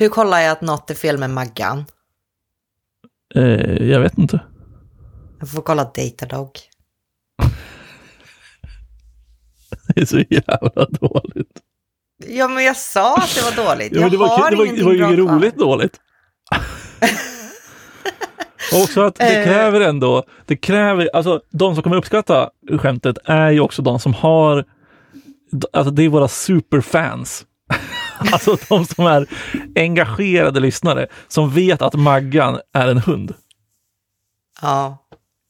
Hur kollar jag att något är fel med Maggan? Eh, jag vet inte. Jag får kolla Datadog. Det är så jävla dåligt. Ja, men jag sa att det var dåligt. Ja, Jag men det, var, har det, var, ingenting det var ju bra kvar. roligt dåligt. Och också att det Eh. kräver ändå, det kräver, alltså de som kommer uppskatta skämtet är ju också de som har, alltså det är våra superfans. Alltså de som är engagerade lyssnare, som vet att Maggan är en hund. Ja,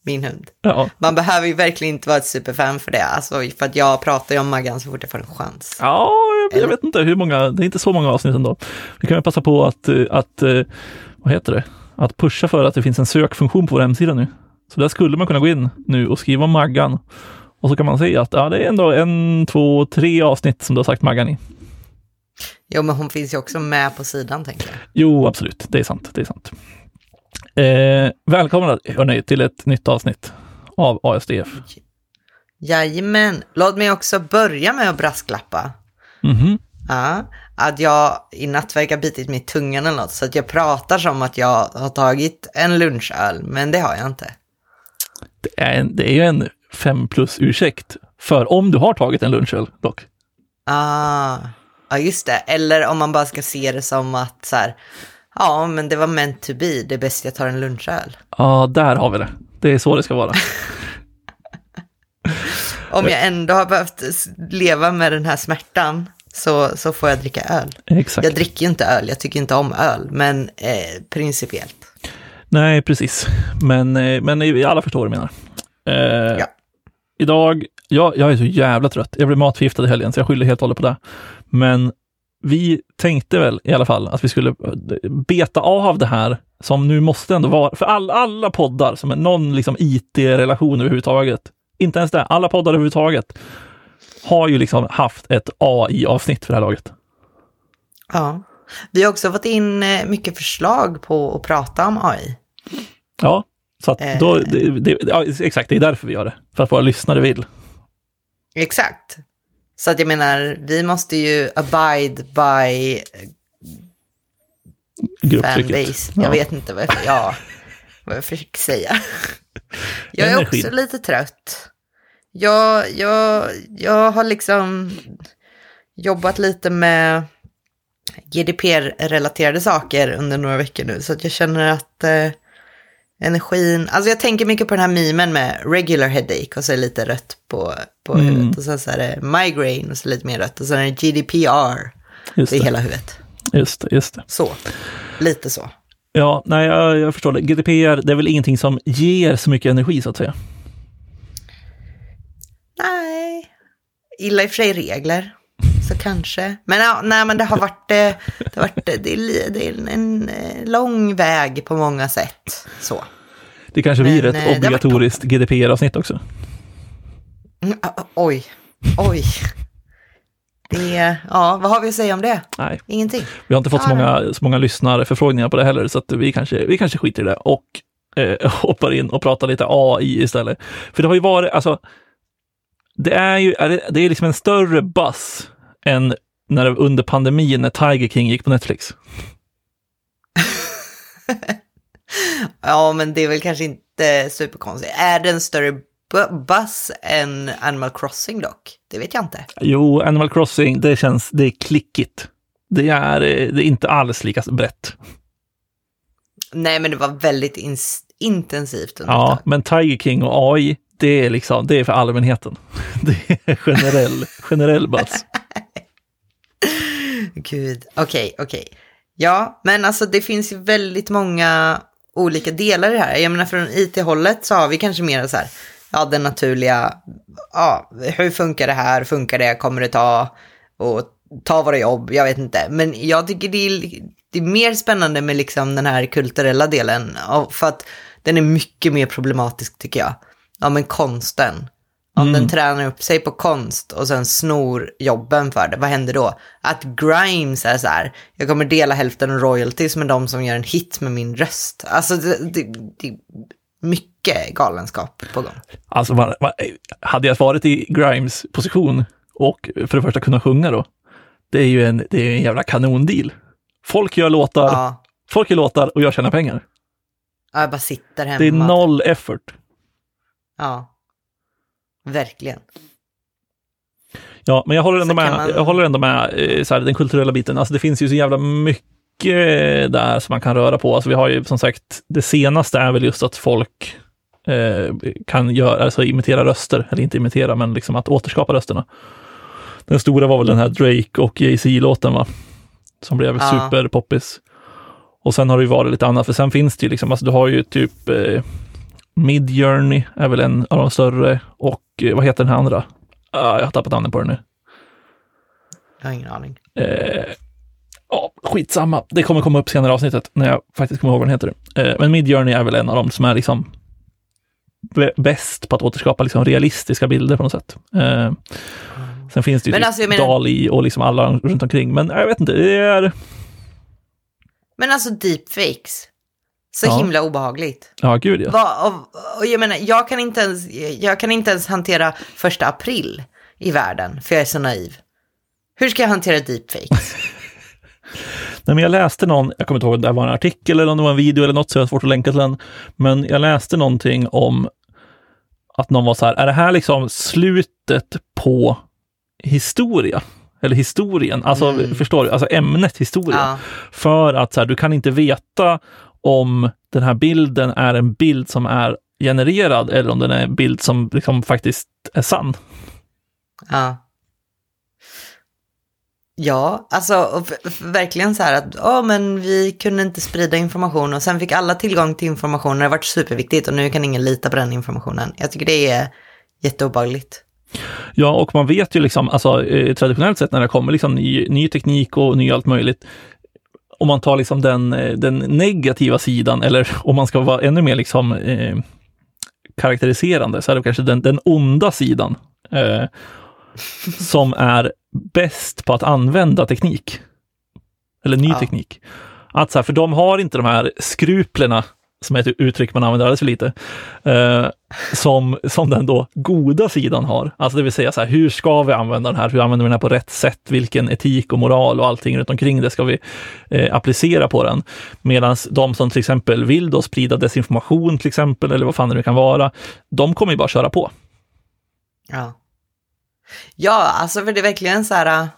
min hund. Ja, Man behöver ju verkligen inte vara ett superfan för det. Alltså, för att jag pratar ju om Maggan så fort jag får en chans. ja jag, jag vet inte hur många, det är inte så många avsnitt ändå. Vi kan ju passa på att, eh, att, eh, vad heter det, att pusha för att det finns en sökfunktion på vår hemsida nu. Så där skulle man kunna gå in nu och skriva Maggan. Och så kan man se att ja, det är ändå en, två, tre avsnitt som du har sagt Maggan i. Jo, men hon finns ju också med på sidan, tänker jag. Jo, absolut. Det är sant. Det är sant. Eh, välkomna hörni, till ett nytt avsnitt av ASDF. Jajamän. Låt mig också börja med att brasklappa. Mhm. Ja, att jag i natt verkar bitit mig i tungan eller något, så att jag pratar som att jag har tagit en lunchöl, men det har jag inte. Det, är en, det är ju en fem plus ursäkt för om du har tagit en lunchöl dock. Ah, ja just det. Eller om man bara ska se det som att så här, ja men det var meant to be, det är bäst jag tar en lunchöl. Ja, där har vi det. Det är så det ska vara. Om jag ändå har behövt leva med den här smärtan så, så får jag dricka öl. Exakt. Jag dricker ju inte öl, jag tycker inte om öl, men eh, principiellt. Nej, precis. Men, eh, men alla förstår vad du menar. Eh, Ja. Idag, jag, jag är så jävla trött. Jag blev matförgiftad i helgen, så jag skyller helt och hållet på det. Men vi tänkte väl i alla fall att vi skulle beta av det här som nu måste ändå vara, för all, alla poddar som är någon liksom IT-relation överhuvudtaget, inte ens det, alla poddar överhuvudtaget har ju liksom haft ett AI-avsnitt för det här laget. Ja. Vi har också fått in eh, mycket förslag på att prata om AI. Ja, så att då, Eh. det, det, ja, exakt, det är därför vi gör det. För att våra lyssnare vill. Exakt. Så att jag menar, vi måste ju abide by fanbase. Jag Ja. vet inte vad jag, ja, vad jag försöker säga. Jag är Energin. också lite trött. Jag, jag, jag har liksom jobbat lite med GDPR-relaterade saker under några veckor nu. Så att jag känner att eh, energin, alltså jag tänker mycket på den här memen med regular headache och så är det lite rött på, på Mm. huvudet. Och sen så är det migraine och så lite mer rött. Och sen är det GDPR Just i det. hela huvudet. Just det, just det. Så, lite så. Ja, nej, jag, jag förstår det. GDPR, det är väl ingenting som ger så mycket energi så att säga. Nej, illa i och för sig regler. Så kanske. Men, ja, nej, men det har varit, eh, det har varit det är, det är en eh, lång väg på många sätt. Så. Det kanske blir eh, ett varit obligatoriskt GDPR-avsnitt också. Mm, Oj, oj. Det, ja, vad har vi att säga om det? Nej, Ingenting. vi har inte fått så många, så många lyssnarförfrågningar på det heller, så vi kanske, vi kanske skiter i det och eh, hoppar in och pratar lite AI istället. För det har ju varit, alltså, det är ju, det är liksom en större buzz än när under pandemin när Tiger King gick på Netflix. Ja, men det är väl kanske inte superkonstigt. Är det en större bu- buzz än Animal Crossing dock? Det vet jag inte. Jo, Animal Crossing, det känns, det är klickigt. Det är, det är inte alls lika brett. Nej, men det var väldigt ins- intensivt under Ja, men Tiger King och AI, det är liksom, det är för allmänheten. Det är generell, generell buzz. Gud, okej, okej. Ja, men alltså det finns ju väldigt många olika delar i det här. Jag menar från IT-hållet så har vi kanske mer så här, ja den naturliga, ja hur funkar det här, funkar det, kommer det ta, och ta våra jobb, jag vet inte. Men jag tycker det är, det är mer spännande med liksom den här kulturella delen, för att den är mycket mer problematisk tycker jag. Ja men konsten. Om den tränar upp sig på konst och sen snor jobben för det, vad händer då? Att Grimes är så här, jag kommer dela hälften av royalties med de som gör en hit med min röst. Alltså det, det, det är mycket galenskap på gång. Alltså, man, man, hade jag varit i Grimes position och för det första kunna sjunga då, det är ju en, det är en jävla kanondeal. Folk gör låtar, Ja. folk gör låtar och jag tjänar pengar. ja, jag bara sitter hemma. Det är noll effort. Ja. Verkligen. Ja, men jag håller ändå Så med, man- jag håller ändå med eh, så här, den kulturella biten. Alltså det finns ju så jävla mycket där som man kan röra på. Alltså vi har ju som sagt, det senaste är väl just att folk eh, kan göra, alltså imitera röster, eller inte imitera, men liksom att återskapa rösterna. Den stora var väl den här Drake och Jay-Z-låten va? Som blev Ja. superpoppis. Och sen har det ju varit lite annat, för sen finns det ju liksom, alltså du har ju typ eh, Midjourney är väl en av de större och eh, vad heter den här andra? Ah, jag har tappat namnet på den nu. Jag har ingen aning. Eh, ja, skitsamma. Det kommer komma upp senare i avsnittet när jag faktiskt kommer ihåg vad den heter. Eh, men Midjourney är väl en av dem som är liksom bä- bäst på att återskapa liksom realistiska bilder på något sätt. Eh, sen finns det ju Men typ alltså, menar- Dali och liksom alla runt omkring. Men jag vet inte, det är... Men alltså deepfakes. Så Ja. himla obehagligt. Ja, gud ja. Va, och, och jag menar, jag kan, inte ens, jag kan inte ens hantera första april i världen, för jag är så naiv. Hur ska jag hantera deepfakes? Nej, men jag läste någon, jag kommer inte ihåg om det var en artikel eller om det var en video eller något, så jag har svårt att länka till den. Men jag läste någonting om att någon var så här, är det här liksom slutet på historia? Eller historien, alltså Mm. förstår du, alltså ämnet historia. ja, För att så här, du kan inte veta om den här bilden är en bild som är genererad eller om den är en bild som liksom faktiskt är sann. ja. Ja, alltså verkligen så här att ja, men vi kunde inte sprida information och sen fick alla tillgång till information. Det har varit superviktigt och nu kan ingen lita på den informationen. Jag tycker det är jätteobehagligt. Ja, och man vet ju liksom, alltså eh, traditionellt sett när det kommer liksom ny, ny teknik och ny allt möjligt, om man tar liksom den, eh, den negativa sidan, eller om man ska vara ännu mer liksom eh, karaktäriserande, så är det kanske den, den onda sidan eh, som är bäst på att använda teknik. Eller ny Ja. teknik. Att så här, för de har inte de här skruplerna, som är ett uttryck man använder alldeles för lite, eh, som, som den då goda sidan har. Alltså det vill säga, så här, hur ska vi använda den här? Hur använder vi den här på rätt sätt? Vilken etik och moral och allting runt omkring det ska vi eh, applicera på den? Medan de som till exempel vill då sprida desinformation till exempel, eller vad fan det nu kan vara, de kommer ju bara köra på. Ja. Ja, alltså för det är verkligen så här, eh,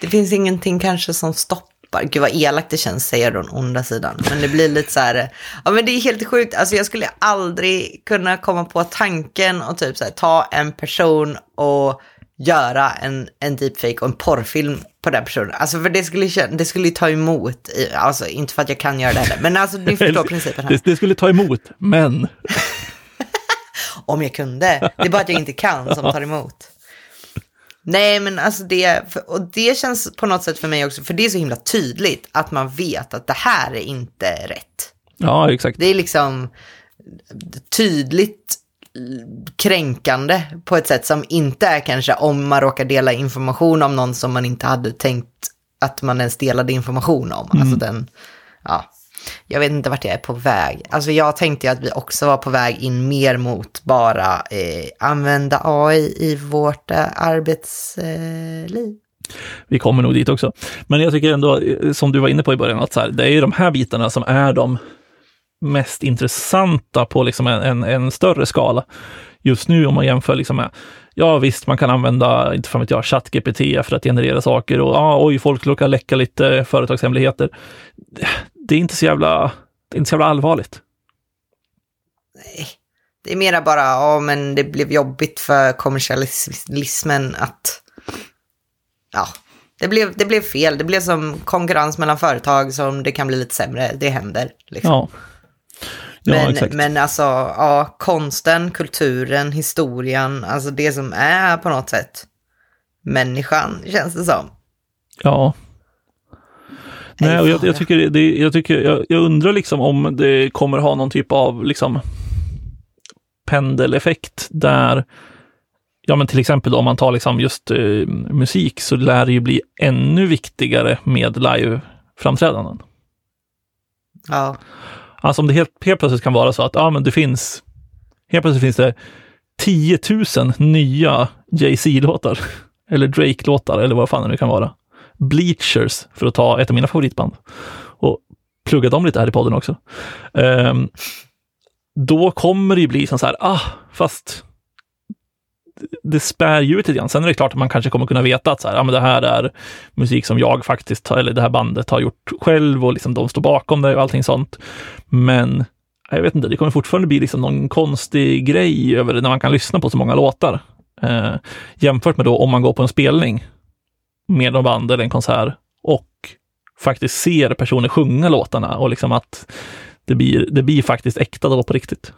det finns ingenting kanske som stoppar, gud vad elakt det känns säga den onda sidan, men det blir lite så här, ja men det är helt sjukt, alltså jag skulle aldrig kunna komma på tanken och typ så här, ta en person och göra en, en deepfake och en porrfilm på den personen. Alltså för det skulle, det skulle ta emot, i- alltså inte för att jag kan göra det heller, men alltså ni förstår principen här. Det, det skulle ta emot, men Om jag kunde. Det är bara att jag inte kan som tar emot. Nej, men alltså det, och det känns på något sätt för mig också, för det är så himla tydligt att man vet att det här är inte rätt. ja, exakt. Det är liksom tydligt kränkande på ett sätt som inte är kanske om man råkar dela information om någon som man inte hade tänkt att man ens delade information om. Alltså den, ja, jag vet inte vart jag är på väg. Alltså jag tänkte ju att vi också var på väg in mer mot bara eh, använda AI i vårt eh, arbetsliv. Vi kommer nog dit också. Men jag tycker ändå, eh, som du var inne på i början, att så här, det är ju de här bitarna som är de mest intressanta på liksom en, en, en större skala. Just nu om man jämför liksom med, ja visst, man kan använda, inte fan vet jag, ChatGPT för att generera saker och ja, oj, folk råkar läcka lite företagshemligheter. Det är inte så jävla, det är inte så jävla allvarligt. Nej, det är mera bara, ja men det blev jobbigt för kommersialismen att, ja, det blev, det blev fel. Det blev som konkurrens mellan företag som det kan bli lite sämre. Det händer. Liksom. Ja, ja men, exakt. men alltså, ja, konsten, kulturen, historien, alltså det som är på något sätt människan, känns det som. Ja. Nej, och jag, jag ja. tycker, det, jag, tycker jag, jag undrar liksom om det kommer ha någon typ av liksom pendeleffekt där, ja men till exempel om man tar liksom just eh, musik så lär det ju bli ännu viktigare med live-framträdanden. Ja, Alltså om det helt, helt plötsligt kan vara så att, ja men det finns, helt plötsligt finns det 10 000 nya Jay-Z-låtar, eller Drake-låtar, eller vad fan det nu kan vara. Bleachers, för att ta ett av mina favoritband. Och plugga dem lite här i podden också. Um, då kommer det ju bli som så här, ah, fast det spär ju ut lite grann. Sen är det klart att man kanske kommer kunna veta att så här, ja, men det här är musik som jag faktiskt, eller det här bandet har gjort själv och liksom de står bakom det och allting sånt. Men jag vet inte, det kommer fortfarande bli liksom någon konstig grej över det när man kan lyssna på så många låtar. Eh, jämfört med då om man går på en spelning med någon band eller en konsert och faktiskt ser personer sjunga låtarna och liksom att det blir, det blir faktiskt äkta då på riktigt.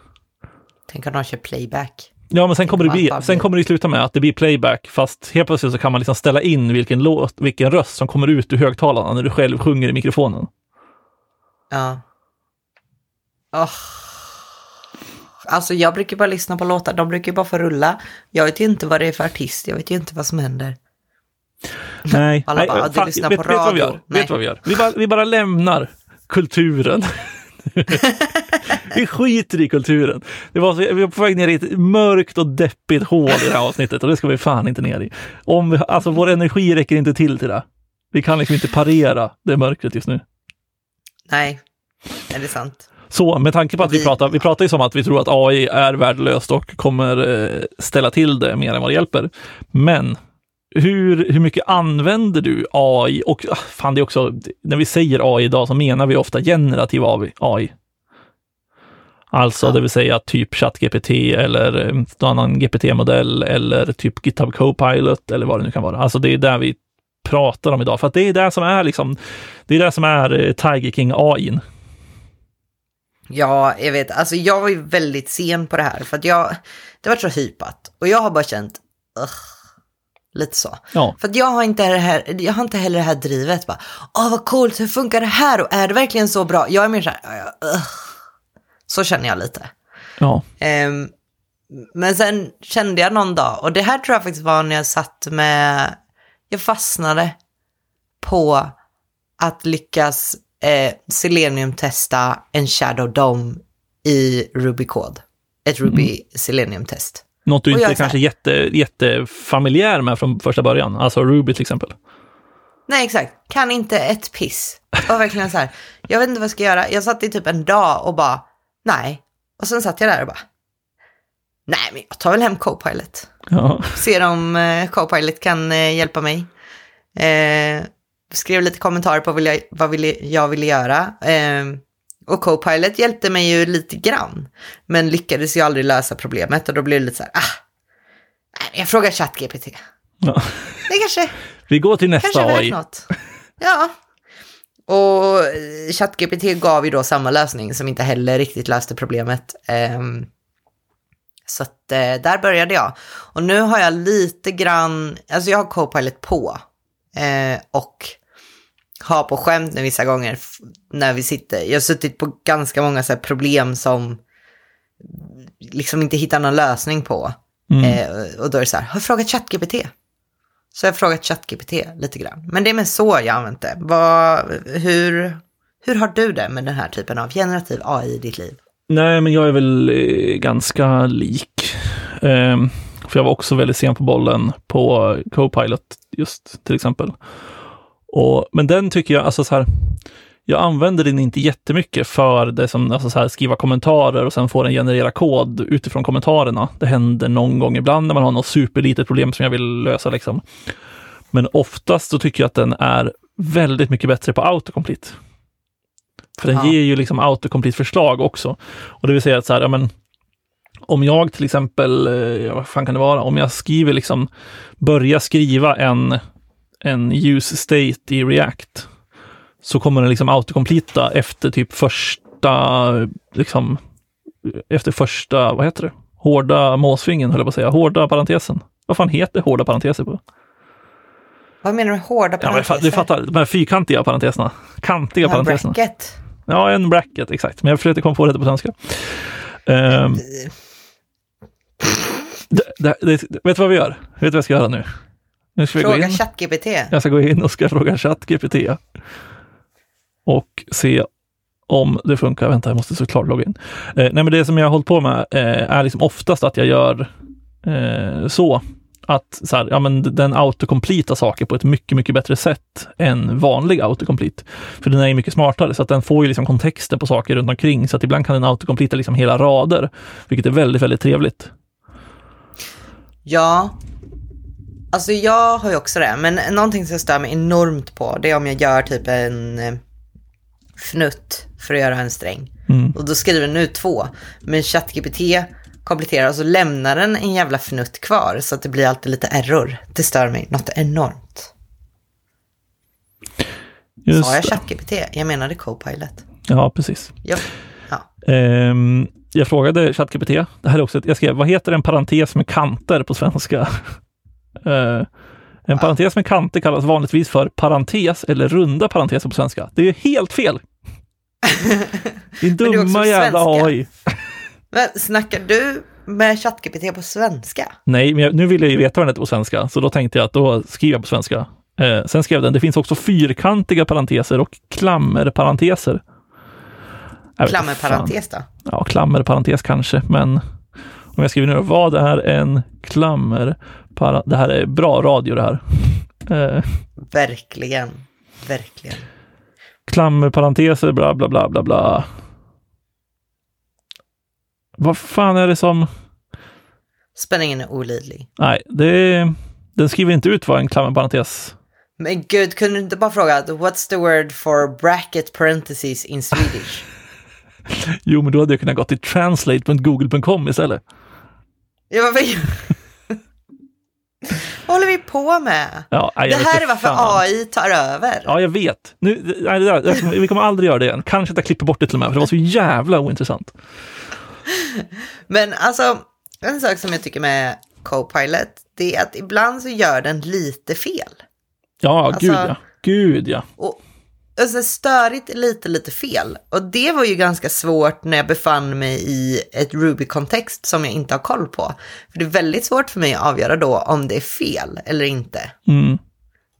Tänk om de kör playback. Ja, men sen kommer, det bli, sen kommer det sluta med att det blir playback, fast helt plötsligt så kan man liksom ställa in vilken låt, vilken röst som kommer ut ur högtalarna när du själv sjunger i mikrofonen. Ja. Oh. Alltså jag brukar bara lyssna på låtar, de brukar bara få rulla. Jag vet ju inte vad det är för artist, jag vet ju inte vad som händer. Nej, Alla bara, nej, du lyssnar på vet, vet vad vi radio. gör? Vet vad vi gör? Vi bara, vi bara lämnar kulturen. vi skiter i kulturen. Det var så, vi var på väg ner i ett mörkt och deppigt hål i det här avsnittet och det ska vi fan inte ner i. Om vi, alltså vår energi räcker inte till till det. Vi kan liksom inte parera det mörkret just nu. Nej, är det sant? Så med tanke på att vi, Vi- pratar, vi pratar ju som att vi tror att AI är värdelöst och kommer eh, ställa till det mer än vad det hjälper. Men hur, hur mycket använder du AI? Och ah, fan, det är också, när vi säger AI idag så menar vi ofta generativ AI. Alltså Ja. det vill säga typ ChatGPT eller eh, någon annan GPT-modell eller typ GitHub Copilot eller vad det nu kan vara. Alltså det är där vi pratar om idag, för att det är det som är liksom, det är det som är eh, Tiger King AI. Ja, jag vet. Alltså jag var ju väldigt sen på det här för att jag, det var så hypat. Och jag har bara känt, ugh, lite så. Ja, För att jag har inte det här, jag har inte heller det här drivet bara, åh vad coolt, hur funkar det här och är det verkligen så bra? Jag är mer så här, ugh. så känner jag lite. ja. Ehm, men sen kände jag någon dag, och det här tror jag faktiskt var när jag satt med, jag fastnade på att lyckas eh, Selenium-testa en Shadow Dome i Ruby Code. Ett Ruby Selenium-test. Något du Och inte är är kanske jätte, jättefamiljär med från första början, alltså Ruby till exempel. Nej, exakt. Kan inte ett piss. Det var verkligen så här, jag vet inte vad jag ska göra. Jag satt i typ en dag och bara, nej. Och sen satt jag där och bara, nej men jag tar väl hem Copilot. Ja, ser om eh, Copilot kan eh, hjälpa mig. Eh, skrev lite kommentarer på vad jag, vad jag ville göra. Och Copilot hjälpte mig ju lite grann. Men lyckades ju aldrig lösa problemet och då blev det lite så här, ah, jag frågar ChatGPT. ja. Det kanske, Vi går till nästa kanske AI. något. Ja. Och eh, ChatGPT gav ju då samma lösning som inte heller riktigt löste problemet. Ehm, så att eh, där började jag. Och nu har jag lite grann, alltså jag har Copilot på. Eh, och har på skämt nu vissa gånger när vi sitter. Jag har suttit på ganska många så problem som liksom inte hittar någon lösning på. Mm. Eh, och då är det så här, har jag frågat ChatGPT? Så jag har frågat ChatGPT lite grann. Men det är med så jag använt det. Vad, hur, hur har du det med den här typen av generativ AI i ditt liv? Nej, men jag är väl eh, ganska lik. Ehm, för jag var också väldigt sen på bollen på Copilot just till exempel. Och, men den tycker jag, alltså så här, jag använder den inte jättemycket för det som, alltså så här, skriva kommentarer och sen få den generera kod utifrån kommentarerna. Det händer någon gång ibland när man har något superlitet problem som jag vill lösa liksom. Men oftast så tycker jag att den är väldigt mycket bättre på autocomplete. För den Ja. ger ju liksom autocomplete förslag också. Och det vill säga att så här, ja, men, om jag till exempel, eh, ja, vad fan kan det vara, om jag skriver liksom, börjar skriva en, en use state i React, så kommer den liksom autocompleta efter typ första, liksom, efter första, vad heter det? Hårda måsvingen, höll jag på att säga, hårda parentesen. Vad fan heter hårda parenteser på? Vad menar du med hårda Ja, parenteser? du fattar, de här fyrkantiga parenteserna. Kantiga Ja, parenteserna. bracket. Ja, en bracket, exakt. Men jag försökte komma på det på svenska. Ehm, det, det, det, vet du vad vi gör? Vet du vad jag ska göra nu? Nu ska vi gå Fråga in. ChatGPT. Jag ska gå in och ska fråga ChatGPT. Och se om det funkar. Vänta, jag måste såklart logga in. Eh, nej, men det som jag har hållit på med eh, är liksom oftast att jag gör eh, så att så här, ja, men den autocompletar saker på ett mycket, mycket bättre sätt än vanlig autocomplete. För den är ju mycket smartare, så att den får ju liksom kontexter på saker runt omkring, så att ibland kan den autocompleta liksom hela rader, vilket är väldigt, väldigt trevligt. Ja, alltså jag har ju också det, men någonting som jag stör mig enormt på, det är om jag gör typ en eh, fnutt för att göra en sträng. Mm. Och då skriver den ut två, men ChatGPT kompletterar och så lämnar den en jävla fnutt kvar, så att det blir alltid lite error. Det stör mig något enormt. Just Sa jag. ChatGPT? Jag menade Copilot. Ja, precis. Ja. ja. Ehm, jag frågade ChatGPT, det här är också ett, jag skrev, vad heter en parentes med kanter på svenska? Eh, en parentes med kanter kallas vanligtvis för parentes eller runda parenteser på svenska. Det är helt fel! Din dumma jävla. AI. Men snackar du med ChatGPT på svenska? Nej, men jag, nu vill jag ju veta vad den heter på svenska, så då tänkte jag att då skriver jag på svenska. Eh, sen skrev den, det finns också fyrkantiga parenteser och klammerparenteser. Klammerparentes då? ja, klammerparentes kanske, men om jag skriver nu, vad är en klammer? Det här är bra radio det här. Eh, Verkligen. Verkligen. klammerparenteser, bla bla bla bla bla. Vad fan är det som... Spänningen är olidlig. Nej, det, den skriver inte ut vad en klammerparentes... Men gud, kunde du inte bara fråga what's the word for bracket parentheses in Swedish? Jo, men då hade jag kunnat gå till translate.google.com istället. Ja, vad, vad håller vi på med? Ja, Det jag här är varför fan. AI tar över. Ja, jag vet. Nu, nej, det där, vi kommer aldrig göra det igen. Kanske att jag klipper bort det till och med, för det var så jävla ointressant. Men alltså, en sak som jag tycker med Copilot, det är att ibland så gör den lite fel. Ja, Alltså- gud ja. Gud ja. Och alltså, störigt lite, lite fel. Och det var ju ganska svårt när jag befann mig i ett Ruby-kontext som jag inte har koll på. För det är väldigt svårt för mig att avgöra då om det är fel eller inte. Mm.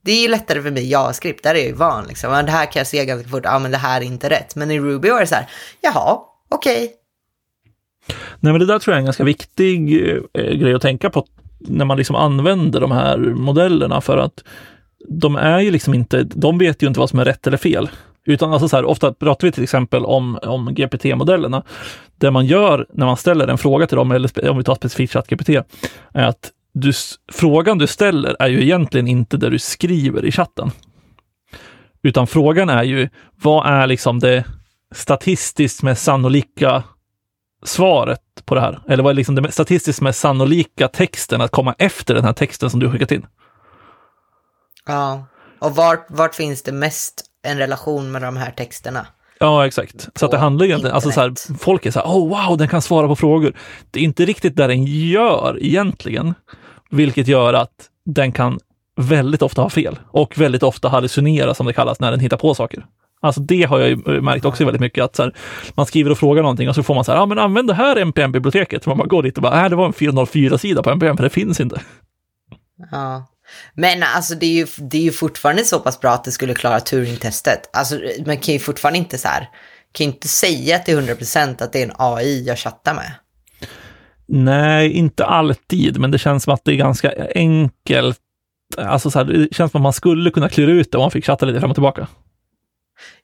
Det är ju lättare för mig i JavaScript, där är jag ju van liksom. Det här kan jag se ganska fort, ja men det här är inte rätt. Men i Ruby var det så här, jaha, okej. Nej, men det där tror jag är en ganska viktig eh, grej att tänka på när man liksom använder de här modellerna för att de är ju liksom inte, de vet ju inte vad som är rätt eller fel. Utan alltså så här, ofta pratar vi till exempel om, om GPT-modellerna. Det man gör när man ställer en fråga till dem, eller om vi tar specifikt ChatGPT, är att du, frågan du ställer är ju egentligen inte det du skriver i chatten. Utan frågan är ju, vad är liksom det statistiskt mest sannolika svaret på det här? Eller vad är liksom det statistiskt mest sannolika texten att komma efter den här texten som du skickat in? Ja, och vart, vart finns det mest en relation med de här texterna? Ja, exakt. Så att det handlar egentligen, alltså så här, folk är så här, oh wow, den kan svara på frågor. Det är inte riktigt där den gör egentligen, vilket gör att den kan väldigt ofta ha fel och väldigt ofta hallucinera som det kallas när den hittar på saker. Alltså det har jag ju märkt också väldigt mycket att så här, man skriver och frågar någonting och så får man så här, ja men använd det här NPM-biblioteket. Man bara går dit och bara, nej det var en 404-sida på NPM för det finns inte. Ja. Men alltså det är, ju, det är ju fortfarande så pass bra att det skulle klara Turing-testet. Alltså man kan ju fortfarande inte så här, kan ju inte säga till 100% att det är en AI jag chattar med. Nej, inte alltid, men det känns som att det är ganska enkelt. Alltså så här, det känns som att man skulle kunna klura ut det om man fick chatta lite fram och tillbaka.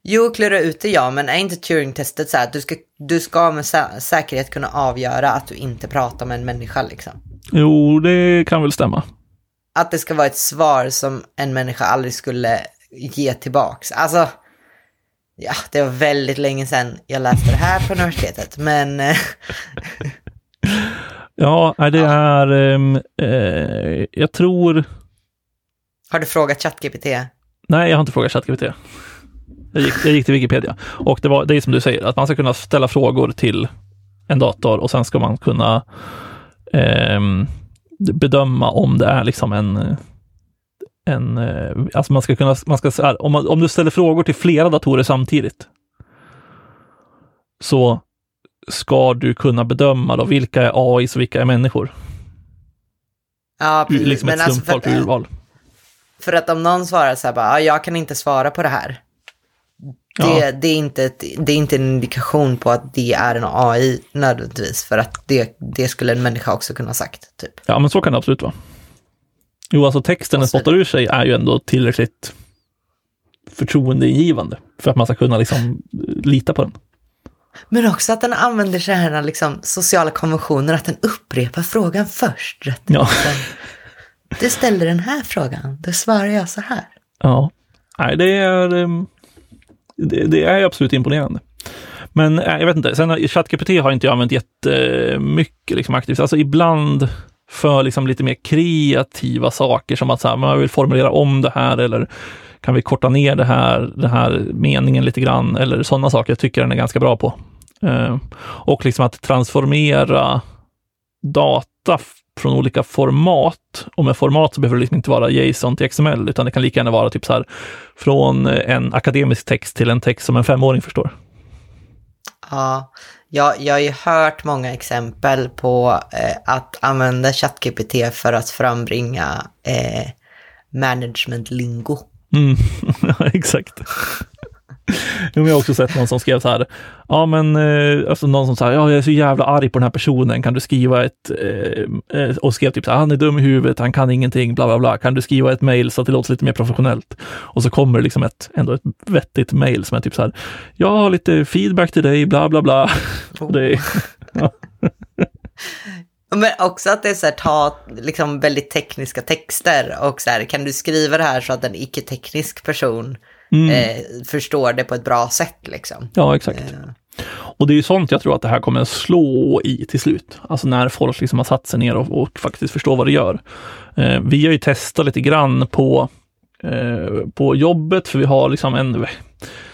Jo, klura ut det ja, men är inte Turing-testet så här att du ska, du ska med sä- säkerhet kunna avgöra att du inte pratar med en människa liksom? Jo, det kan väl stämma. Att det ska vara ett svar som en människa aldrig skulle ge tillbaks. Alltså, ja, det var väldigt länge sedan jag läste det här på universitetet, men eh, Ja, det är, ehm, eh, jag tror, har du frågat ChatGPT? nej, jag har inte frågat ChatGPT. Jag gick, jag gick till Wikipedia och det var, det är som du säger, att man ska kunna ställa frågor till en dator och sen ska man kunna ehm, bedöma om det är liksom en, en eh, alltså man ska kunna, man ska, om, man, om du ställer frågor till flera datorer samtidigt så ska du kunna bedöma då vilka är AI och vilka är människor. Ja, precis. Liksom ett men alltså för, urval. för att om någon svarar så här bara, "Ja, jag kan inte svara på det här. Det, Ja. det, är inte ett, det är inte en indikation på att det är en AI nödvändigtvis, för att det, det skulle en människa också kunna ha sagt. Typ. Ja, men så kan det absolut vara. Jo, alltså texten den spottar ur sig är ju ändå tillräckligt förtroendeingivande för att man ska kunna liksom eh, lita på den. Men också att den använder så här liksom, sociala konventioner, att den upprepar frågan först. Rätt Ja. Du ställde den här frågan, då svarar jag så här. Ja, nej det är, ehm, det, det är absolut imponerande. Men äh, jag vet inte, sen ChatGPT har inte jag använt jättemycket liksom aktivt. Alltså ibland för liksom lite mer kreativa saker som att så här, man vill formulera om det här eller kan vi korta ner det här, den här meningen lite grann eller sådana saker tycker jag den är ganska bra på. Eh, och liksom att transformera data från olika format. Och med format så behöver det liksom inte vara JSON till XML, utan det kan lika gärna vara typ så här från en akademisk text till en text som en femåring förstår. Ja, jag, jag har ju hört många exempel på eh, att använda ChatGPT för att frambringa eh, management-lingo. Mm, ja, exakt. Jo, men jag har också sett någon som skrev så här, ja men, eh, alltså någon som sa, ja jag är så jävla arg på den här personen, kan du skriva ett, eh, eh, och skrev typ så här, han är dum i huvudet, han kan ingenting, bla bla bla, kan du skriva ett mail så att det låter lite mer professionellt? Och så kommer det liksom ett, ändå ett vettigt mail som är typ så här, jag har lite feedback till dig, bla bla bla. Oh. det ja. Men också att det är så här, ta liksom väldigt tekniska texter och så här, kan du skriva det här så att en icke-teknisk person mm, eh, förstår det på ett bra sätt liksom. ja exakt. Eh, Och det är ju sånt jag tror att det här kommer slå i till slut. Alltså när folk liksom har satt sig ner och, och faktiskt förstår vad det gör. Eh, vi har ju testat lite grann på, eh, på jobbet, för vi har liksom en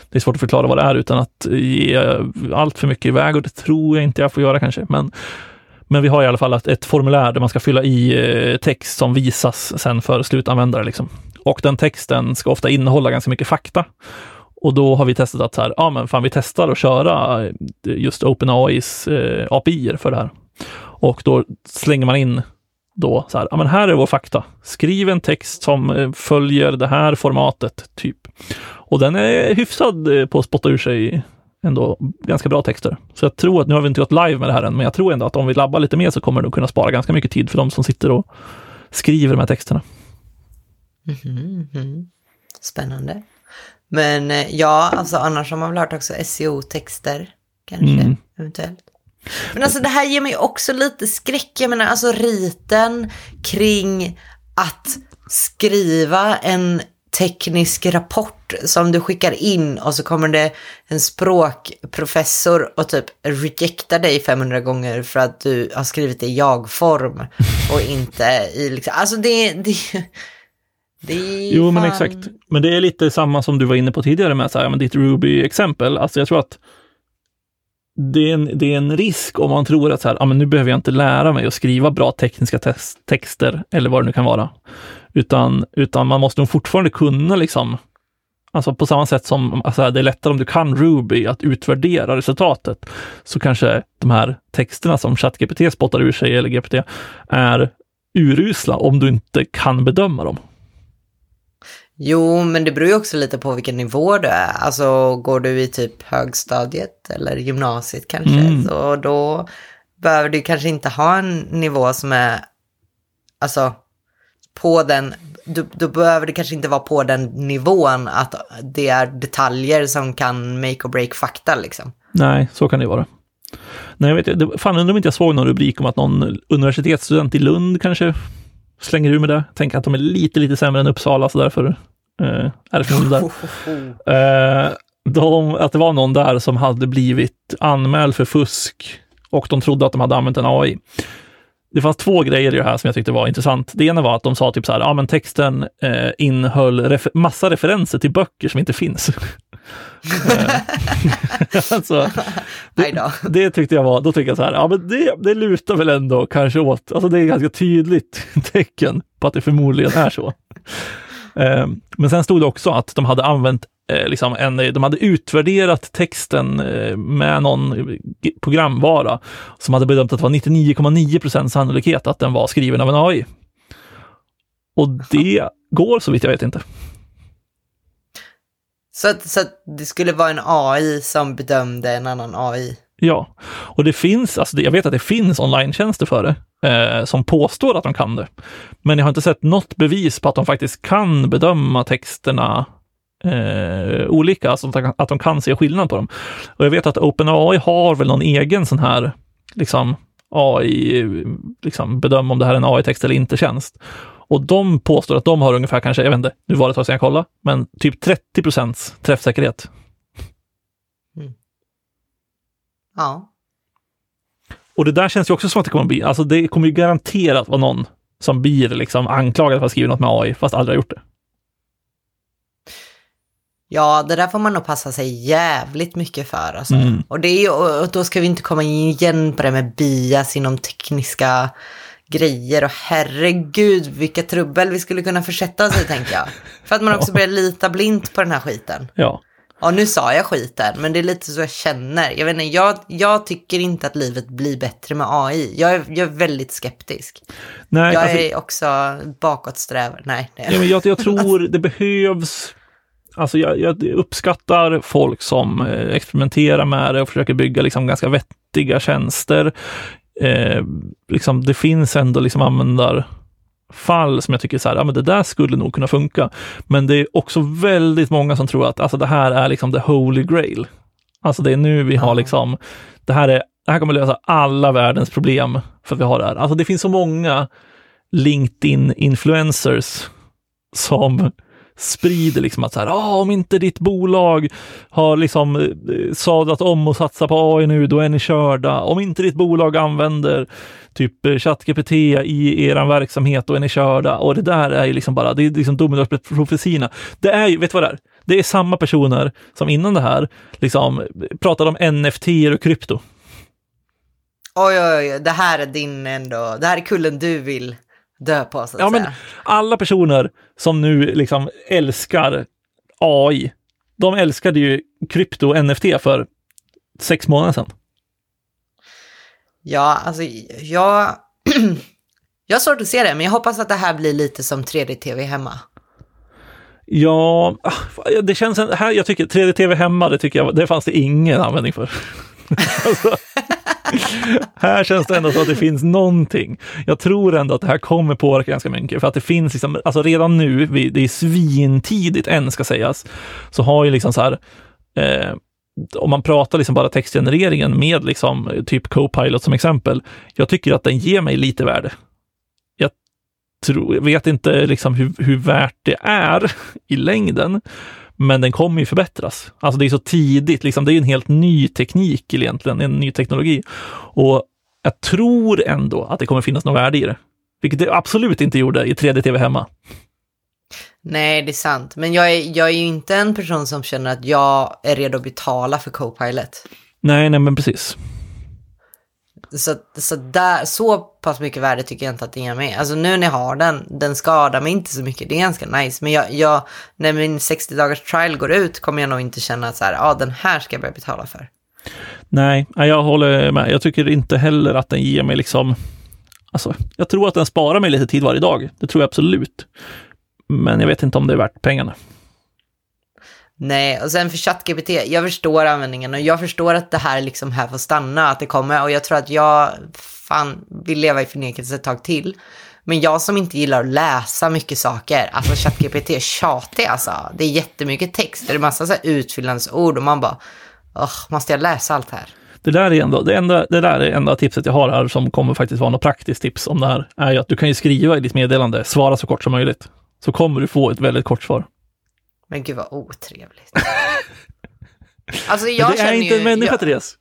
det är svårt att förklara vad det är utan att ge allt för mycket iväg och det tror jag inte jag får göra kanske. Men, men vi har i alla fall ett, ett formulär där man ska fylla i eh, text som visas sen för slutanvändare. Liksom. Och den texten ska ofta innehålla ganska mycket fakta. Och då har vi testat att så här, ja men fan vi testar att köra eh, just OpenAIs eh, API för det här. Och då slänger man in då så här, ja men här är vår fakta. Skriv en text som eh, följer det här formatet, typ. Och den är hyfsad eh, på att spotta ur sig ändå ganska bra texter. Så jag tror att, nu har vi inte gått live med det här än, men jag tror ändå att om vi labbar lite mer så kommer det kunna spara ganska mycket tid för de som sitter och skriver de här texterna mhm, mhm. Spännande. Men eh, ja, alltså annars har man väl hört också SEO-texter, kanske, Mm. eventuellt. Men alltså det här ger mig också lite skräck. Jag menar alltså riten kring att skriva en teknisk rapport som du skickar in och så kommer det en språkprofessor och typ rejectar dig 500 gånger för att du har skrivit det i jag-form och inte i liksom, alltså det, det, Jo, men exakt. Men det är lite samma som du var inne på tidigare med så här, men ditt Ruby-exempel. Alltså jag tror att det är, en, det är en risk om man tror att så här, ja, men nu behöver jag inte lära mig att skriva bra tekniska texter eller vad det nu kan vara. Utan, utan man måste nog fortfarande kunna liksom, alltså på samma sätt som alltså det är lättare om du kan Ruby att utvärdera resultatet, så kanske de här texterna som ChatGPT spottar ur sig eller GPT är urusla om du inte kan bedöma dem. Jo, men det beror ju också lite på vilken nivå du är. Alltså går du i typ högstadiet eller gymnasiet kanske, Mm. så då behöver du kanske inte ha en nivå som är, alltså på den, du, då behöver det kanske inte vara på den nivån att det är detaljer som kan make or break fakta liksom. Nej, så kan det vara. Nej, jag vet, det, fan undrar om inte jag såg någon rubrik om att någon universitetsstudent i Lund kanske slänger ur med det. Tänker att de är lite, lite sämre än Uppsala, så därför eh, är det förmodligen där. Eh, de, att det var någon där som hade blivit anmäld för fusk och de trodde att de hade använt en AI. Det fanns två grejer i det här som jag tyckte var intressant. Det ena var att de sa typ så här, ja men texten eh, innehöll refer- massa referenser till böcker som inte finns. Eh, alltså, då. det tyckte jag var, då tyckte jag så här, ja men det, det lutar väl ändå kanske åt, alltså det är ett ganska tydligt tecken på att det förmodligen är så. Eh, men sen stod det också att de hade använt eh, liksom en, de hade utvärderat texten eh, med någon programvara som hade bedömt att det var 99,9 procent sannolikhet att den var skriven av en AI. Och det går så vitt jag vet inte. Så, att, så att det skulle vara en AI som bedömde en annan AI. Ja, och det finns, alltså jag vet att det finns online-tjänster för det eh, som påstår att de kan det. Men jag har inte sett något bevis på att de faktiskt kan bedöma texterna eh, olika, alltså att de kan se skillnad på dem. Och jag vet att OpenAI har väl någon egen sån här liksom AI, liksom bedöma om det här är en AI-text eller inte tjänst. Och de påstår att de har ungefär kanske, jag vet inte, nu var det ett tag sedan jag kollade, men typ 30 procents träffsäkerhet. Mm. Ja. Och det där känns ju också som att det kommer att bli, alltså det kommer ju garanterat vara någon som blir liksom anklagad för att skriva något med AI, fast aldrig har gjort det. Ja, det där får man nog passa sig jävligt mycket för. Alltså. Mm. Och, det är ju, och då ska vi inte komma igen på det med bias inom tekniska grejer och herregud vilka trubbel vi skulle kunna försätta oss i tänker jag. För att man också börjar lita blint på den här skiten. Ja. Ja, nu sa jag skiten, men det är lite så jag känner. Jag, vet inte, jag, jag tycker inte att livet blir bättre med AI. Jag är, jag är väldigt skeptisk. Nej, jag alltså, är också bakåtsträvare. Nej, nej. Ja, men jag, jag tror det behövs Alltså jag, jag, uppskattar folk som eh, experimenterar med det och försöker bygga liksom ganska vettiga tjänster. Eh, liksom, det finns ändå liksom användarfall som jag tycker så här, ja, men det där skulle nog kunna funka. Men det är också väldigt många som tror att alltså, det här är liksom the holy grail. Alltså det är nu vi har liksom, det här, är, det här kommer lösa alla världens problem för att vi har det här. Alltså det finns så många LinkedIn-influencers som sprider liksom att så här, ah, om inte ditt bolag har liksom eh, sadlat om och satsat på AI nu, då är ni körda. Om inte ditt bolag använder typ eh, ChatGPT i er verksamhet, då är ni körda. Och det där är ju liksom bara, det är liksom domedagsprofetiorna. Det är ju, vet du vad det är? Det är samma personer som innan det här liksom pratade om NFT och krypto. Oj, oj, oj, det här är din ändå, det här är kullen du vill dö på, så att ja, säga. Men alla personer som nu liksom älskar AI, de älskade ju krypto och NFT för sex månader sedan. Ja, alltså jag... jag har svårt att se det, men jag hoppas att det här blir lite som 3D-tv hemma. Ja, ah, det känns... Här, jag tycker 3D-tv hemma, det tycker jag, det fanns det ingen användning för. alltså, här känns det ändå så att det finns någonting. Jag tror ändå att det här kommer påverka ganska mycket, för att det finns liksom, alltså redan nu, det är svintidigt än ska sägas, så har ju liksom så här, eh, om man pratar liksom bara textgenereringen med liksom typ Copilot som exempel, jag tycker att den ger mig lite värde. Jag tror, vet inte liksom hur, hur värt det är i längden, men den kommer ju förbättras. Alltså det är så tidigt, liksom, det är en helt ny teknik egentligen, en ny teknologi. Och jag tror ändå att det kommer finnas något värde i det. Vilket det absolut inte gjorde i 3D-tv hemma. Nej, det är sant. Men jag är, jag är ju inte en person som känner att jag är redo att betala för Copilot. Nej, nej, men precis. Så, så, där, så pass mycket värde tycker jag inte att den ger mig. Alltså nu när jag har den, den skadar mig inte så mycket. Det är ganska nice. Men jag, jag, när min 60 dagars trial går ut kommer jag nog inte känna att så här, ah, den här ska jag börja betala för. Nej, jag håller med. Jag tycker inte heller att den ger mig liksom... Alltså, jag tror att den sparar mig lite tid varje dag. Det tror jag absolut. Men jag vet inte om det är värt pengarna. Nej, och sen för ChatGPT, jag förstår användningen och jag förstår att det här liksom här får stanna, att det kommer och jag tror att jag fan vill leva i förnekelse ett tag till. Men jag som inte gillar att läsa mycket saker, alltså ChatGPT är tjatig alltså. Det är jättemycket text, det är massa så här utfyllnadsord och man bara, oh, måste jag läsa allt här? Det där är ändå, det, enda, det där är enda tipset jag har här som kommer faktiskt vara något praktiskt tips om det här, är ju att du kan ju skriva i ditt meddelande, svara så kort som möjligt. Så kommer du få ett väldigt kort svar. Men gud vad otrevligt. alltså jag det är inte en människa, jag, Therese.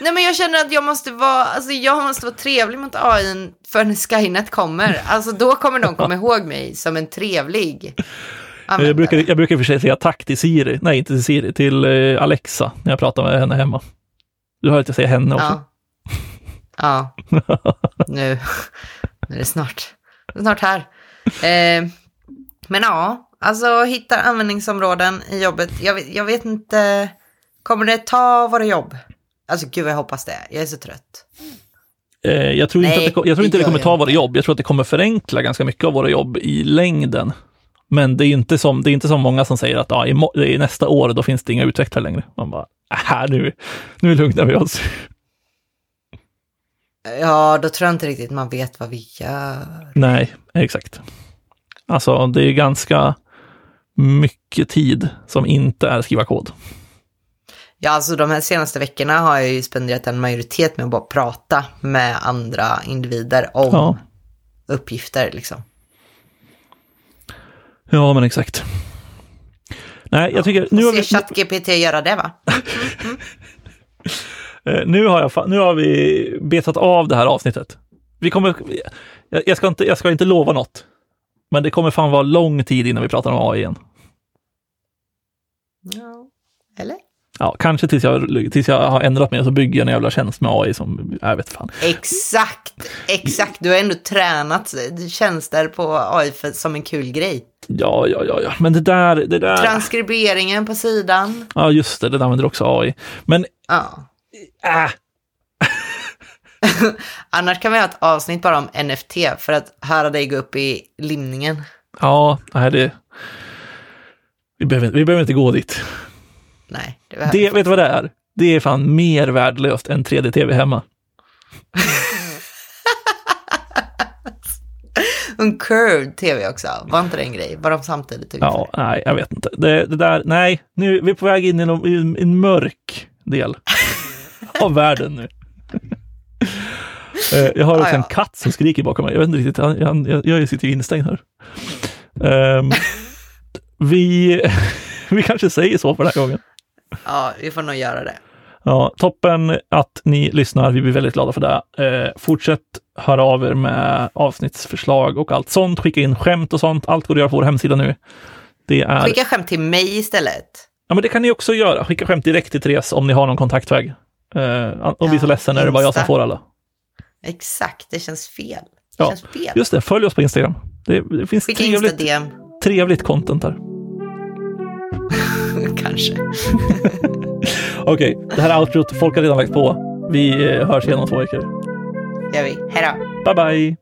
Nej men jag känner att jag måste vara, alltså jag måste vara trevlig mot AI för när Skynet kommer. Alltså då kommer de komma ihåg mig som en trevlig jag brukar, jag brukar för sig säga tack till Siri, nej inte till Siri, till eh, Alexa när jag pratar med henne hemma. Du hör att jag säger henne också. Ja, ja. nu, nu är det snart, snart här. Eh, men ja, Alltså hitta användningsområden i jobbet. Jag vet, jag vet inte, kommer det ta våra jobb? Alltså gud vad jag hoppas det. Jag är så trött. Eh, jag tror, Nej, inte, att det, jag tror inte det kommer ta våra jobb. Jag tror att det kommer förenkla ganska mycket av våra jobb i längden. Men det är inte som, det är inte som många som säger att i, i nästa år då finns det inga utvecklare längre. Man bara, Äh, nu, nu lugnar vi oss. Ja, då tror jag inte riktigt man vet vad vi gör. Nej, exakt. Alltså, det är ganska mycket tid som inte är skriva kod. Ja, alltså de här senaste veckorna har jag ju spenderat en majoritet med att bara prata med andra individer om Ja. uppgifter liksom. Ja, men exakt. Nej, jag tycker... Nu Nu har, vi, ChatGPT göra det va? eh, nu, har jag, nu har vi betat av det här avsnittet. Vi kommer... Jag, ska inte, jag ska inte lova något. Men det kommer fan vara lång tid innan vi pratar om AI igen. Ja. Eller? Ja, kanske tills jag, tills jag har ändrat mig så bygger jag en jävla tjänst med AI som, jag vet fan. Exakt, exakt. Du har ändå tränat tjänster på AI för, som en kul grej. Ja, ja, ja, ja. Men det där, det där. Transkriberingen på sidan. Ja, just det, det använder också AI. Men, Ja. äh, Annars kan vi ha ett avsnitt bara om NFT för att höra dig gå upp i limningen. ja, nej, det... Vi behöver, vi behöver inte gå dit. Nej, det behöver Det, vet du vad det är? Det är fan mer värdelöst än 3D-tv hemma. En curved tv också. Var inte det en grej? Var de samtidigt ute? Ja, nej, jag vet inte. Det, det där, nej, nu vi är på väg in i en, i en, en mörk del av världen nu. Eh, jag har också Ah, ja. en katt som skriker bakom mig. Jag vet inte riktigt, han, han, jag, jag sitter ju instängd här. Ehm, vi, vi kanske säger så för den här gången. Ja, vi får nog göra det. Ja, toppen att ni lyssnar. Vi blir väldigt glada för det. Eh, fortsätt höra av er med avsnittsförslag och allt sånt. Skicka in skämt och sånt. Allt går att göra på vår hemsida nu. Det är... Skicka skämt till mig istället. Ja, men det kan ni också göra. Skicka skämt direkt till Therese om ni har någon kontaktväg. Eh, och bli så ledsen är det bara jag som får alla. Exakt, det känns fel. Det Ja, känns fel. Just det, följ oss på Instagram. Det, det finns Skicka trevligt, trevligt content där. kanske. Okej, det här är outrot. Folk har redan lagt på. Vi eh, hörs igen om två veckor. Gör vi. Hej då. Bye, bye!